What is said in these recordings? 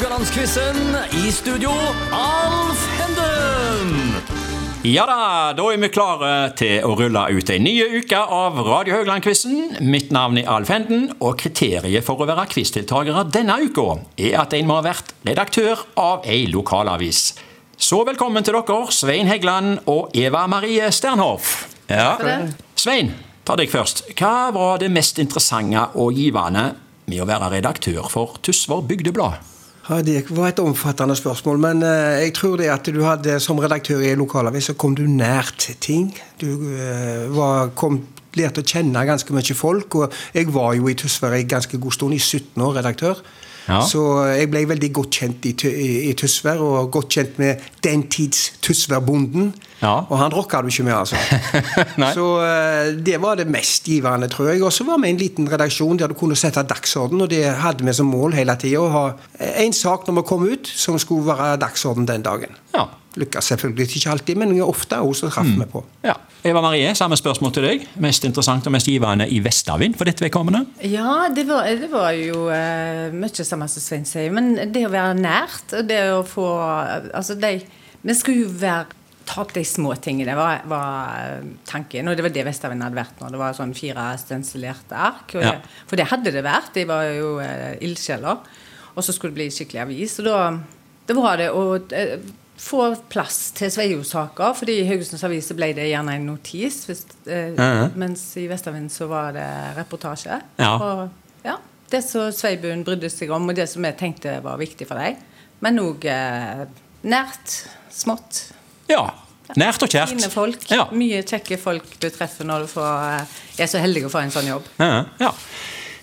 Haugalandsquizen. I studio, Alf Henden. Ja da, da er vi klare til å rulle ut en ny uke av Radio Haugland-quizen. Mitt navn er Alf Henden, og kriteriet for å være quizdeltakere denne uka er at en må ha vært redaktør av ei lokalavis. Så velkommen til dere, Svein Heggeland og Eva Marie Sternhoff. Ja. Svein, ta deg først. Hva var det mest interessante og givende med å være redaktør for Tysvær Bygdeblad? Ja, Det var et omfattende spørsmål, men eh, jeg tror det at du hadde som redaktør i en lokalavis, så kom du nært ting. Du eh, var, kom, lærte å kjenne ganske mye folk, og jeg var jo i Tysvær en ganske god stund, i 17 år redaktør. Ja. Så jeg ble veldig godt kjent i, i, i Tysvær, og godt kjent med den tids Tysværbonden. Ja. Og han rocka du ikke med, altså. Så eh, det var det mest givende, tror jeg. Og så var vi en liten redaksjon der du kunne sette dagsorden, og det hadde vi som mål hele tida. Å ha én sak når vi kom ut som skulle være dagsorden den dagen. Ja. Lykkes selvfølgelig ikke alltid, men ofte også så traff vi på. ja. Eva Marie, samme spørsmål til deg. Mest interessant og mest givende i Vestavind for ditt vedkommende? Ja, det var, det var jo uh, mye samme som Svein sier. Men det å være nært, og det å få Altså, de Vi skulle jo være ta opp de små tingene, var, var eh, tanken. Og det var det Vestavind hadde vært nå. Det var sånn fire stensilerte ark. Ja. det, for det hadde det vært. De var jo uh, ildsjeler. Og så skulle det bli skikkelig avis. Og da, da var det å få plass til Sveio-saker. fordi i Haugesunds Aviser ble det gjerne en notis. Hvis, eh, Ja. Mens i Vestavind så var det reportasje. Ja. Og ja, det som Sveibuen brydde seg om, og det som jeg tenkte var viktig for deg. Men òg eh, nært, smått. Ja. Nært og kjært. Fine folk. Ja. Mye kjekke folk du treffer når du får, eh, er så heldig å få en sånn jobb. Ja, ja.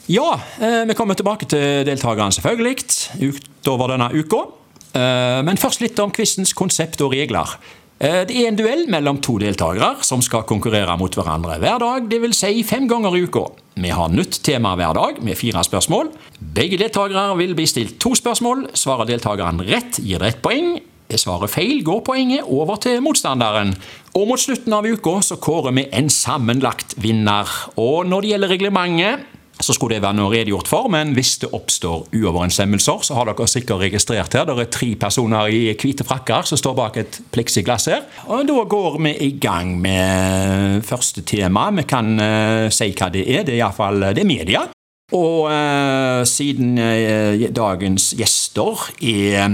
ja eh, vi kommer tilbake til deltakerne selvfølgelig utover denne uka. Eh, Men først litt om quizens konsept og regler. Eh, Det er en duell mellom to deltakere som skal konkurrere mot hverandre hver dag, dvs. Si fem ganger i uka. Vi har nytt tema hver dag med fire spørsmål. Begge deltakere vil bli stilt to spørsmål. Svarer deltakeren rett, gir det ett poeng. Er svaret feil, går poenget over til motstanderen. Og mot slutten av uka så kårer vi en sammenlagt vinner. Og når det gjelder reglementet, så skulle det være noe redegjort for, men hvis det oppstår uoverensstemmelser, så har dere sikkert registrert her. Det er tre personer i hvite frakker som står bak et pleksiglass her. Og da går vi i gang med første tema. Vi kan uh, si hva det er. Det er iallfall det er media. Og uh, siden uh, dagens gjester er eh,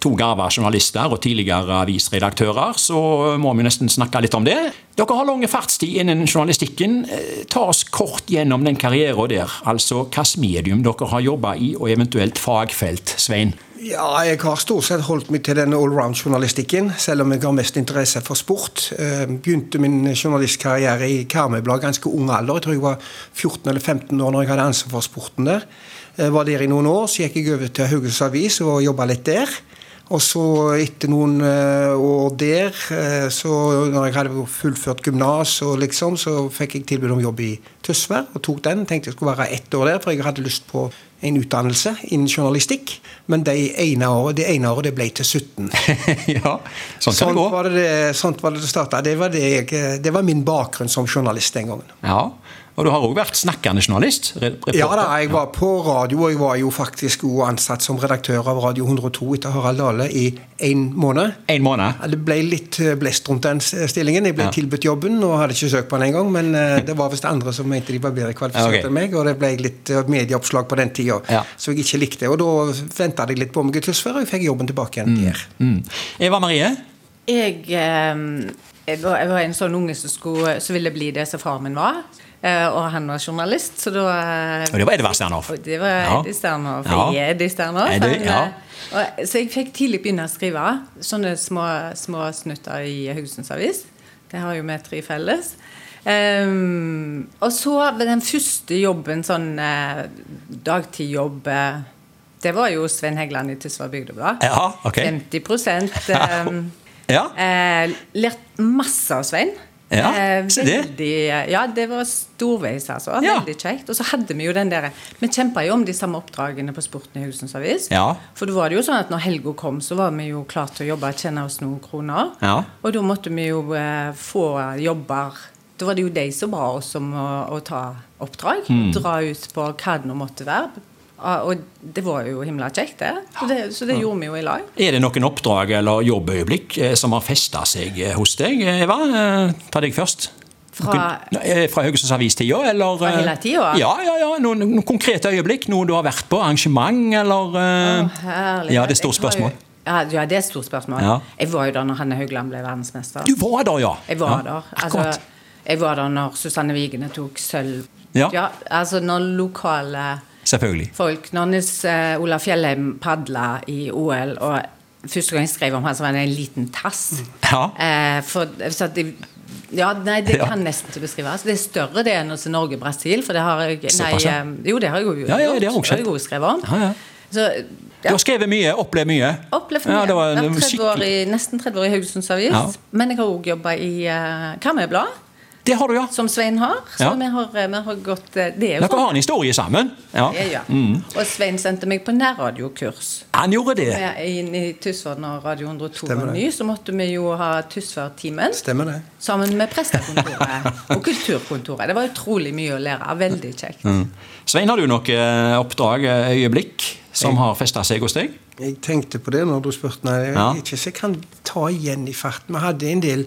to garva journalister og tidligere avisredaktører, så må vi nesten snakke litt om det. Dere har lang fartstid innen journalistikken. Eh, Ta oss kort gjennom den karrieren der. Altså hvilket medium dere har jobba i, og eventuelt fagfelt, Svein. Ja, jeg har stort sett holdt meg til den allround-journalistikken, selv om jeg har mest interesse for sport. Eh, Begynte min journalistkarriere i Karmøy-blad ganske ung alder. Jeg tror jeg var 14 eller 15 år når jeg hadde ansvar for sporten der. Jeg var der i noen år, så gikk jeg over til Haugesunds Avis og jobba litt der. Og så etter noen eh, år der, eh, så når jeg hadde fullført gymnas, liksom, så fikk jeg tilbud om jobb i Tysvær og tok den. Tenkte jeg skulle være ett år der, for jeg hadde lyst på en utdannelse innen journalistikk. Men det ene året det, ene året, det ble til 17. ja, sånn kan det gå. var det, det, sånt var det det starta. Det, det, det var min bakgrunn som journalist den gangen. Ja, Og du har òg vært snakkende journalist? reporter. Ja da, jeg var på radio, og jeg var jo faktisk også ansatt som redaktør av Radio 102 etter Harald Dale i én måned. En måned? Det ble litt eh, blest rundt den stillingen. Jeg ble Ja. tilbudt jobben og hadde ikke søkt på den engang, men eh, det var visst andre som mente de var bedre kvalifisert okay. enn meg, og det ble litt eh, medieoppslag på den tida Ja. som jeg ikke likte. Og da venta jeg litt på meg til Tysvær, og jeg fikk jobben tilbake igjen der. Mm. Eva Marie? Jeg, eh, jeg, var, jeg var en sånn unge som, skulle, som ville bli det som far min var. Eh, og han var journalist, så da eh, Og det var Edvard Sternhoff. Det var Ja. Eddie Sternhoff. Ja. Jeg er Eddie Sternhoff. Eddie, ja. eh, så jeg fikk tidlig begynne å skrive sånne små, små snutter i Haugesunds Avis. Det har jo vi tre felles. Um, og så den første jobben, sånn eh, dagtidjobb eh, Det var jo Sven Heggeland i Tysvær Bygdeblad. Ja, okay. 50% ehm, Ja. eh, Lært masse av Svein. Ja, Eh, se det. veldig, ja, det var storveis, altså. Ja. Veldig kjekt. Og så hadde vi jo den der Vi kjempa jo om de samme oppdragene på Sporten i Haugesunds Avis. Ja. For da var det jo sånn at når helga kom, så var vi jo klare til å jobbe og tjene oss noen kroner. Ja. Og da måtte vi jo eh, få jobber Da var det jo de som ba oss om å, å ta oppdrag. Mm. Dra ut på hva det nå måtte være. Og det var jo himla kjekt, det. Så det, så det gjorde vi jo i lag. Er det noen oppdrag eller jobbøyeblikk eh, som har festa seg eh, hos deg, Eva? Eh, Ta deg først. Fra- fra Haugesunds Avis-tida, eller? Fra hele tida? Ja, ja, ja. Noen, noen konkrete øyeblikk? Noe du har vært på? Arrangement, eller? oh, ja, det er et stort spørsmål. Ja, ja, det er et stort spørsmål. Ja. Jeg var jo der når Hanne Haugland ble verdensmester. Du var der, ja. Jeg var ja, der. Altså, jeg var der når Susanne Wigene tok sølv. Ja. altså når lokale Selvfølgelig. folk Når Nils Olav Fjellheim padla i OL, og første gang jeg skrev om han, så var han en liten tass. Ja. Eh, for, så at de, ja, nei, det kan nesten ikke beskrives. Det er større det enn se Norge-Brasil, for det har jeg Nei, ja. eh, jo, det har jeg jo gjort. Ja, ja, det har jeg også skrevet om. Ja, ja. Så, Du har skrevet mye, opplevd mye. Opplevd Ja, mye. det var- det var 30 år i, nesten 30 år i Haugesunds Avis. Ja. Men jeg har òg jobba i uh, Karmøyblad, Det har du, ja. som Svein har. Så Ja. vi, har, vi har gått eh, Det er jo Dere har en historie sammen. Ja. Ja, ja. Mm. Og Svein sendte meg på nærradiokurs. Han gjorde det. Med- Inn i Tysvær når Radio 102 var ny, så måtte vi jo ha Tysvær-timen. Sammen med Prestekontoret og Kulturkontoret. Det var utrolig mye å lære. Veldig kjekt. Mm. Svein, har du noe eh, oppdrag, eh, øyeblikk, som har festa seg hos deg? Jeg tenkte på det når du spurte. Nei, jeg Ja. ikke så jeg kan ta igjen i farten. Vi hadde en del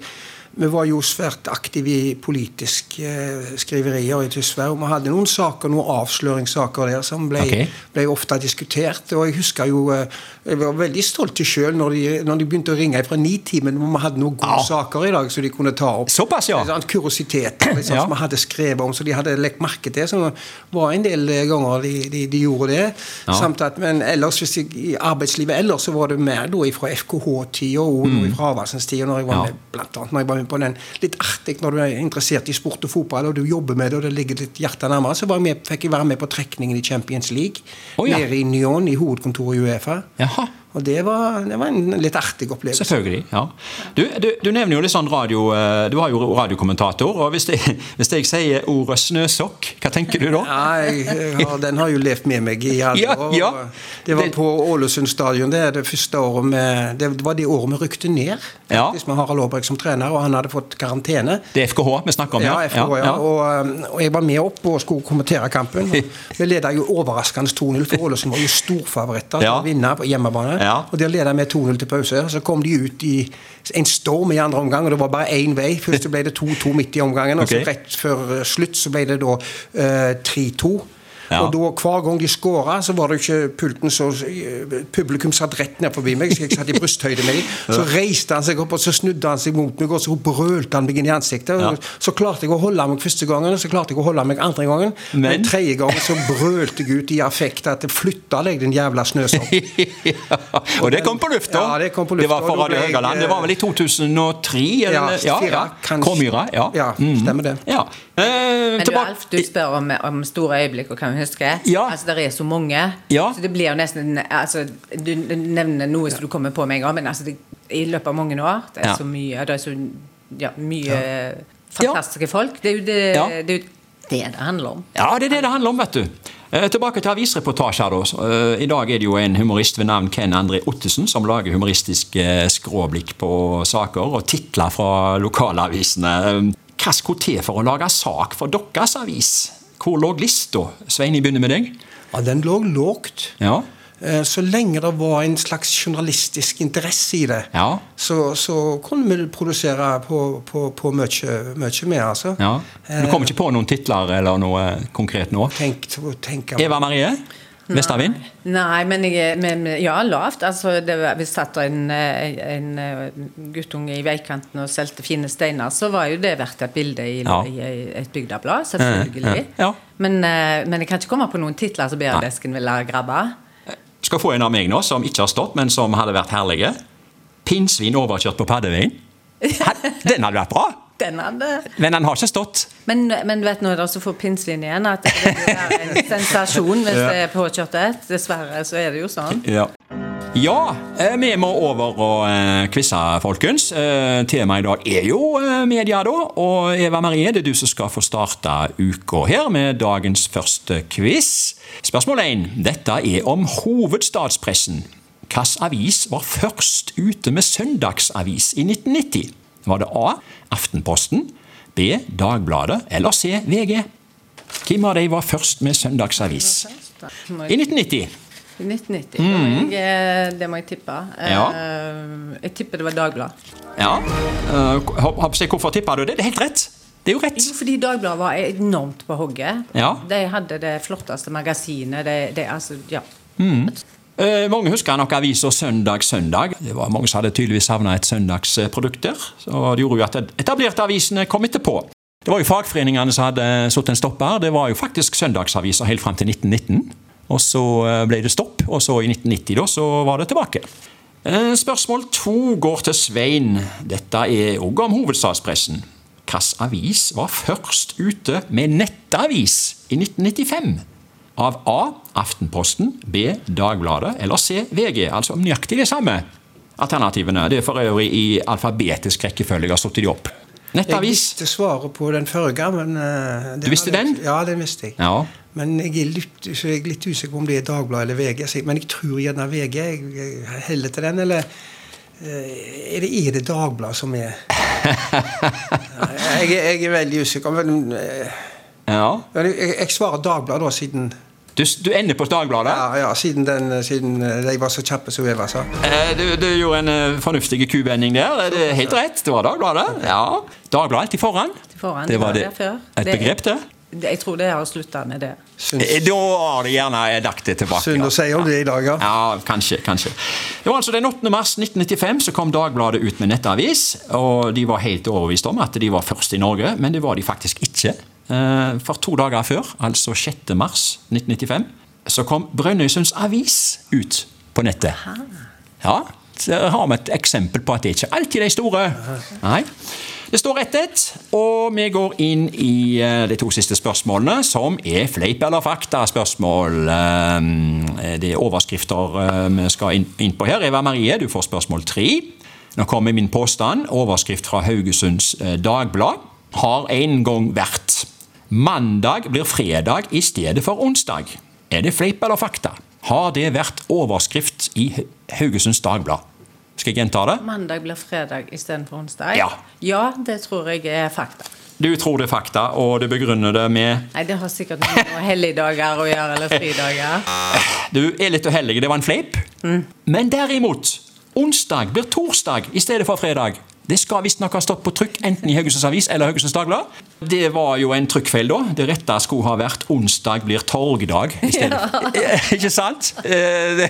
vi var jo svært aktive i politiske eh, skriverier i Tysvær. og Vi hadde noen saker, noen avsløringssaker der som ble, okay. ble ofte diskutert. og Jeg husker jo, eh, jeg var veldig stolt sjøl når, når de begynte å ringe fra Nitimen hvor vi hadde noen gode Ja. saker i dag som de kunne ta opp. Såpass, ja. Sånn kuriositet liksom, Ja. som vi hadde skrevet om, så de hadde lagt merke til. Så det var en del eh, ganger de, de, de gjorde det. Ja. Samt at, men ellers, hvis jeg, i arbeidslivet ellers, så var det mer da fra FKH-tida og mm. fra Havarsens tid. Når jeg var med, blant annet, når jeg var med på den litt artig når du er interessert i sport og fotball, og du jobber med det, og det ligger ditt hjerte nærmere, så var jeg med, fikk jeg være med på trekningen i Champions League. oh, ja. Nede i Nyon, i hovedkontoret i Uefa. Jaha. Og det var, det var en litt artig opplevelse. Selvfølgelig. ja. Du, du, du nevner jo litt sånn radio eh, Du har jo radiokommentator. og Hvis jeg, hvis jeg sier ordet snøsokk, hva tenker du da? Ja, jeg har, den har jo levd med meg i alle Ja, år. ja. Det var på Ålesund stadion. Det det første året med, Det var det året vi rykte ned. Ja. Faktisk med Harald Aabrekk som trener, og han hadde fått karantene. Det er FKH vi snakker om? Ja, FKH, ja. Og, um, og jeg var med opp og skulle kommentere kampen. Vi leda jo overraskende 2-0, for Ålesund var jo storfavoritter til Ja. å vinne på hjemmebane. Ja. Og der leda vi 2-0 til pause. og Så kom de ut i en storm i andre omgang, og det var bare én vei. Først ble det 2-2 midt i omgangen, og så rett før eh, slutt så ble det da uh, 3-2. Ja. Og da, Hver gang de skåra, så var det ikke pulten så eh, Publikum satt rett ned forbi meg, så jeg satt i brysthøyde med dem. Så reiste han seg opp, og så snudde han seg mot meg, og så brølte han meg inn i ansiktet. Ja. Så klarte jeg å holde meg første gangen, og så klarte jeg å holde meg andre gangen. Men? Men tredje gangen så brølte jeg ut i affekt at 'flytta deg, din jævla snøsopp'. ja. Og det kom på lufta! Ja, det kom på lufta, Det var for Radio Høgaland. Det var vel i 2003? Eller? Ja, ja, kanskje. Kråmyra. Ja. Ja, stemmer det. Ja. Eh, Men du, Alf, du spør om, om store øyeblikk og kan vi jeg. Ja. Altså, Det er så mange. Ja. Så det blir jo nesten altså, Du nevner noe som du kommer på med en gang, men altså, det, i løpet av mange år Det er Ja. så mye Det er så ja, mye fantastiske folk. Det er jo det, det, er jo det det handler om. Ja, det er det det handler om, vet du. Eh, tilbake til avisreportasjer. da. Eh, I dag er det jo en humorist ved navn Ken André Ottesen som lager humoristiske skråblikk på saker og titler fra lokalavisene. Eh, Hva skulle til for å lage sak for deres avis? Hvor lå lista? Svein, jeg begynner med deg. Ja, den lå lågt. Ja. Eh, Så lenge det var en slags journalistisk interesse i det, Ja. så, så kunne vi produsere på, på, på mye, mye mer, altså. ja. Du kommer ikke på noen titler eller noe konkret nå? Tenk, tenk Eva Marie? Vestavind? Nei, men, jeg, men ja, lavt. Altså, det hvis satt en, eh, en eh, guttunge i veikanten og solgte fine steiner, så var jo det verdt et bilde i, Ja. i et bygdeblad. Selvfølgelig. Ja. Men, eh, men jeg kan ikke komme på noen titler som BR-desken ville grabba. Skal få en av meg nå, som ikke har stått, men som hadde vært herlige. Pinnsvin overkjørt på paddevin. Den hadde vært bra! Den hadde Men den har ikke stått. Men, men vet nå dere det får pinnsvin igjen, at det vil være en sensasjon hvis det er påkjørt et. Dessverre så er det jo sånn. Ja. Ja, eh, vi må over og eh, quize, folkens. Eh, Temaet i dag er jo media, da. Og Eva Marie, det er du som skal få starte uka her med dagens første quiz. Spørsmål 1. Dette er om hovedstadspressen. Hvilken avis var først ute med søndagsavis i 1990? Var det A. Aftenposten, B. Dagbladet eller C. VG? Hvem av de var først med søndagsavis? I 1990. I 1990. Da må jeg, eh, det må jeg tippe. Eh, Ja. Jeg tipper det var Dagbladet. Ja. Uh, hvorfor tippa du det? Det er helt rett. Det er jo rett. Fordi Dagbladet var enormt på hogget. Ja. De hadde det flotteste magasinet. Det, de, altså, ja. Eh, mange husker nok avisa Søndag Søndag. Det var Mange som hadde tydeligvis savna et søndagsprodukt der. Og det gjorde jo at etablerte avisene kom etterpå. Det var jo fagforeningene som hadde satt en stopper. Det var jo faktisk søndagsaviser helt fram til 1919. Og så eh, ble det stopp, og så i 1990 da, så var det tilbake. Eh, Spørsmål to går til Svein. Dette er òg om hovedstadspressen. Hvilken avis var først ute med nettavis i 1995? Av A. Aftenposten, B. Dagbladet eller C. VG. Altså nøyaktig de samme alternativene. Det er for øvrig i alfabetisk rekkefølge jeg har satt de opp. Jeg visste svaret på den forrige, men eh, Du visste den? Ja, den visste jeg. Ja. Men jeg er litt, så jeg er litt usikker på om det er Dagbladet eller VG. Men jeg tror gjerne VG. Jeg heller til den. Eller eh, er det, er det Dagbladet som er jeg, jeg er veldig usikker. Men eh, ja. jeg, jeg svarer Dagbladet, da, siden Du, du ender på Dagbladet? ja, ja, siden, den, siden jeg de var så kjappe som jeg var. så. Eh, Du, du gjorde en eh, fornuftig kuvending der. Det er helt rett. Det var Dagbladet. Ja. Dagbladet alltid foran. Foran, Det var det det. Et Det- begrep, det. Det- Jeg tror det har slutta med det. Syns, Eh, Da har de gjerne lagt det tilbake. synd å si om det i dag, ja. Ja, kanskje. kanskje. Det var altså Den 8. mars 1995 så kom Dagbladet ut med nettavis. og De var helt overbevist om at de var først i Norge, men det var de faktisk ikke. Eh, For to dager før, altså 6. mars 1995, så kom Brønnøysunds Avis ut på nettet. Ja, så har vi et eksempel på at det er ikke alltid de store. Nei. Det står 1-1, og vi går inn i eh, de to siste spørsmålene, som er fleip eller fakta-spørsmål. Eh, Det er overskrifter vi skal inn på her. Eva Marie, du får spørsmål tre. Nå kommer min påstand. Overskrift fra Haugesunds Dagblad har en gang vært Mandag blir fredag i stedet for onsdag. Er det fleip eller fakta? Har det vært overskrift i Haugesunds Dagblad? Skal jeg gjenta det? Mandag blir fredag istedenfor onsdag? Ja. ja, det tror jeg er fakta. Du tror det er fakta, og du begrunner det med Nei, Det har sikkert med noen helligdager å gjøre, eller fridager. Du er litt uheldig, det var en fleip. Men derimot, onsdag blir torsdag i stedet for fredag. Det skal visstnok ha stått på trykk enten i Haugesunds Avis eller Haugesunds Dagblad. Det var jo en trykkfeil, da. Det rette skulle ha vært 'onsdag blir torgdag' i stedet. Ikke sant? Eh,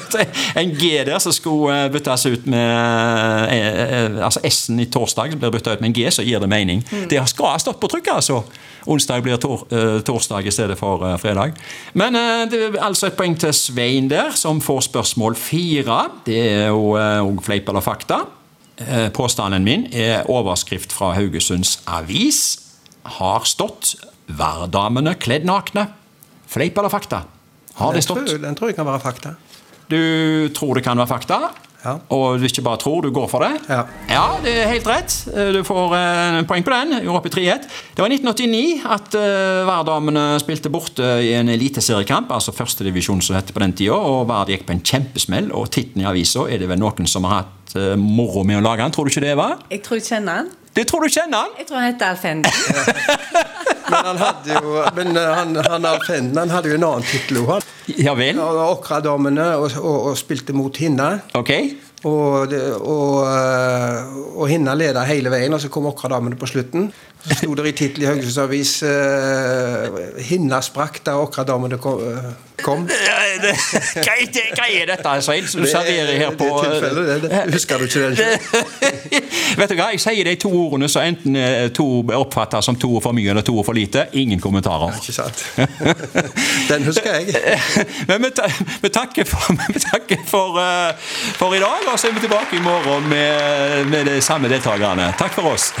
En G der som skulle eh, byttes ut med eh, eh, Altså S-en i torsdag blir bytta ut med en G, så gir det mening. Det skal ha stått på trykk, altså. Onsdag blir tor eh, torsdag i stedet for eh, fredag. Men eh, det er altså et poeng til Svein der, som får spørsmål fire. Det er jo òg fleip eller fakta. Eh, Påstanden min er overskrift fra Haugesunds Avis. Har stått 'Værdamene kledd nakne'. Fleip eller fakta? Har det Den tror, stått? den tror jeg kan være fakta. Du tror det kan være fakta? Ja. Og du ikke bare tror, du går for det? Ja. det er helt rett. Eh, Du får en poeng på den. Gjorde opp i 3-1. Det var i 1989 at uh, Værdamene spilte borte i en eliteseriekamp, altså førstedivisjon som det het på den tida, og Vard gikk på en kjempesmell. Og tittelen i avisa er det vel noen som har hatt eh, moro med å lage den, tror du ikke det, Eva? Jeg tror jeg kjenner den. Det tror du kjenner den? Jeg tror han heter Alf. Men han hadde jo men eh, han, han Alf han hadde jo en annen tittel òg. Ja vel? Åkradamene og, og, og spilte mot henne. Ok. Og, og, eh, og Hinna leda hele veien, og så kom Åkradamene på slutten. Så sto det i tittelen i Haugesunds Avis uh, 'Hinna sprakk da Åkradamene kom'. eh, kom. Eh, det- Hva er, det, hva er dette, Svein, som du er- serverer her på Det er det, det. Husker du ikke den? Vet du hva, Jeg sier de to ordene som enten eh, to oppfattes som to for mye eller to for lite. Ingen kommentarer. Ikke sant? Den husker jeg. Men vi, ta, vi takker, for, vi takker for, eh, for i dag, og så er vi tilbake i morgen med, med de samme deltakerne. Takk for oss.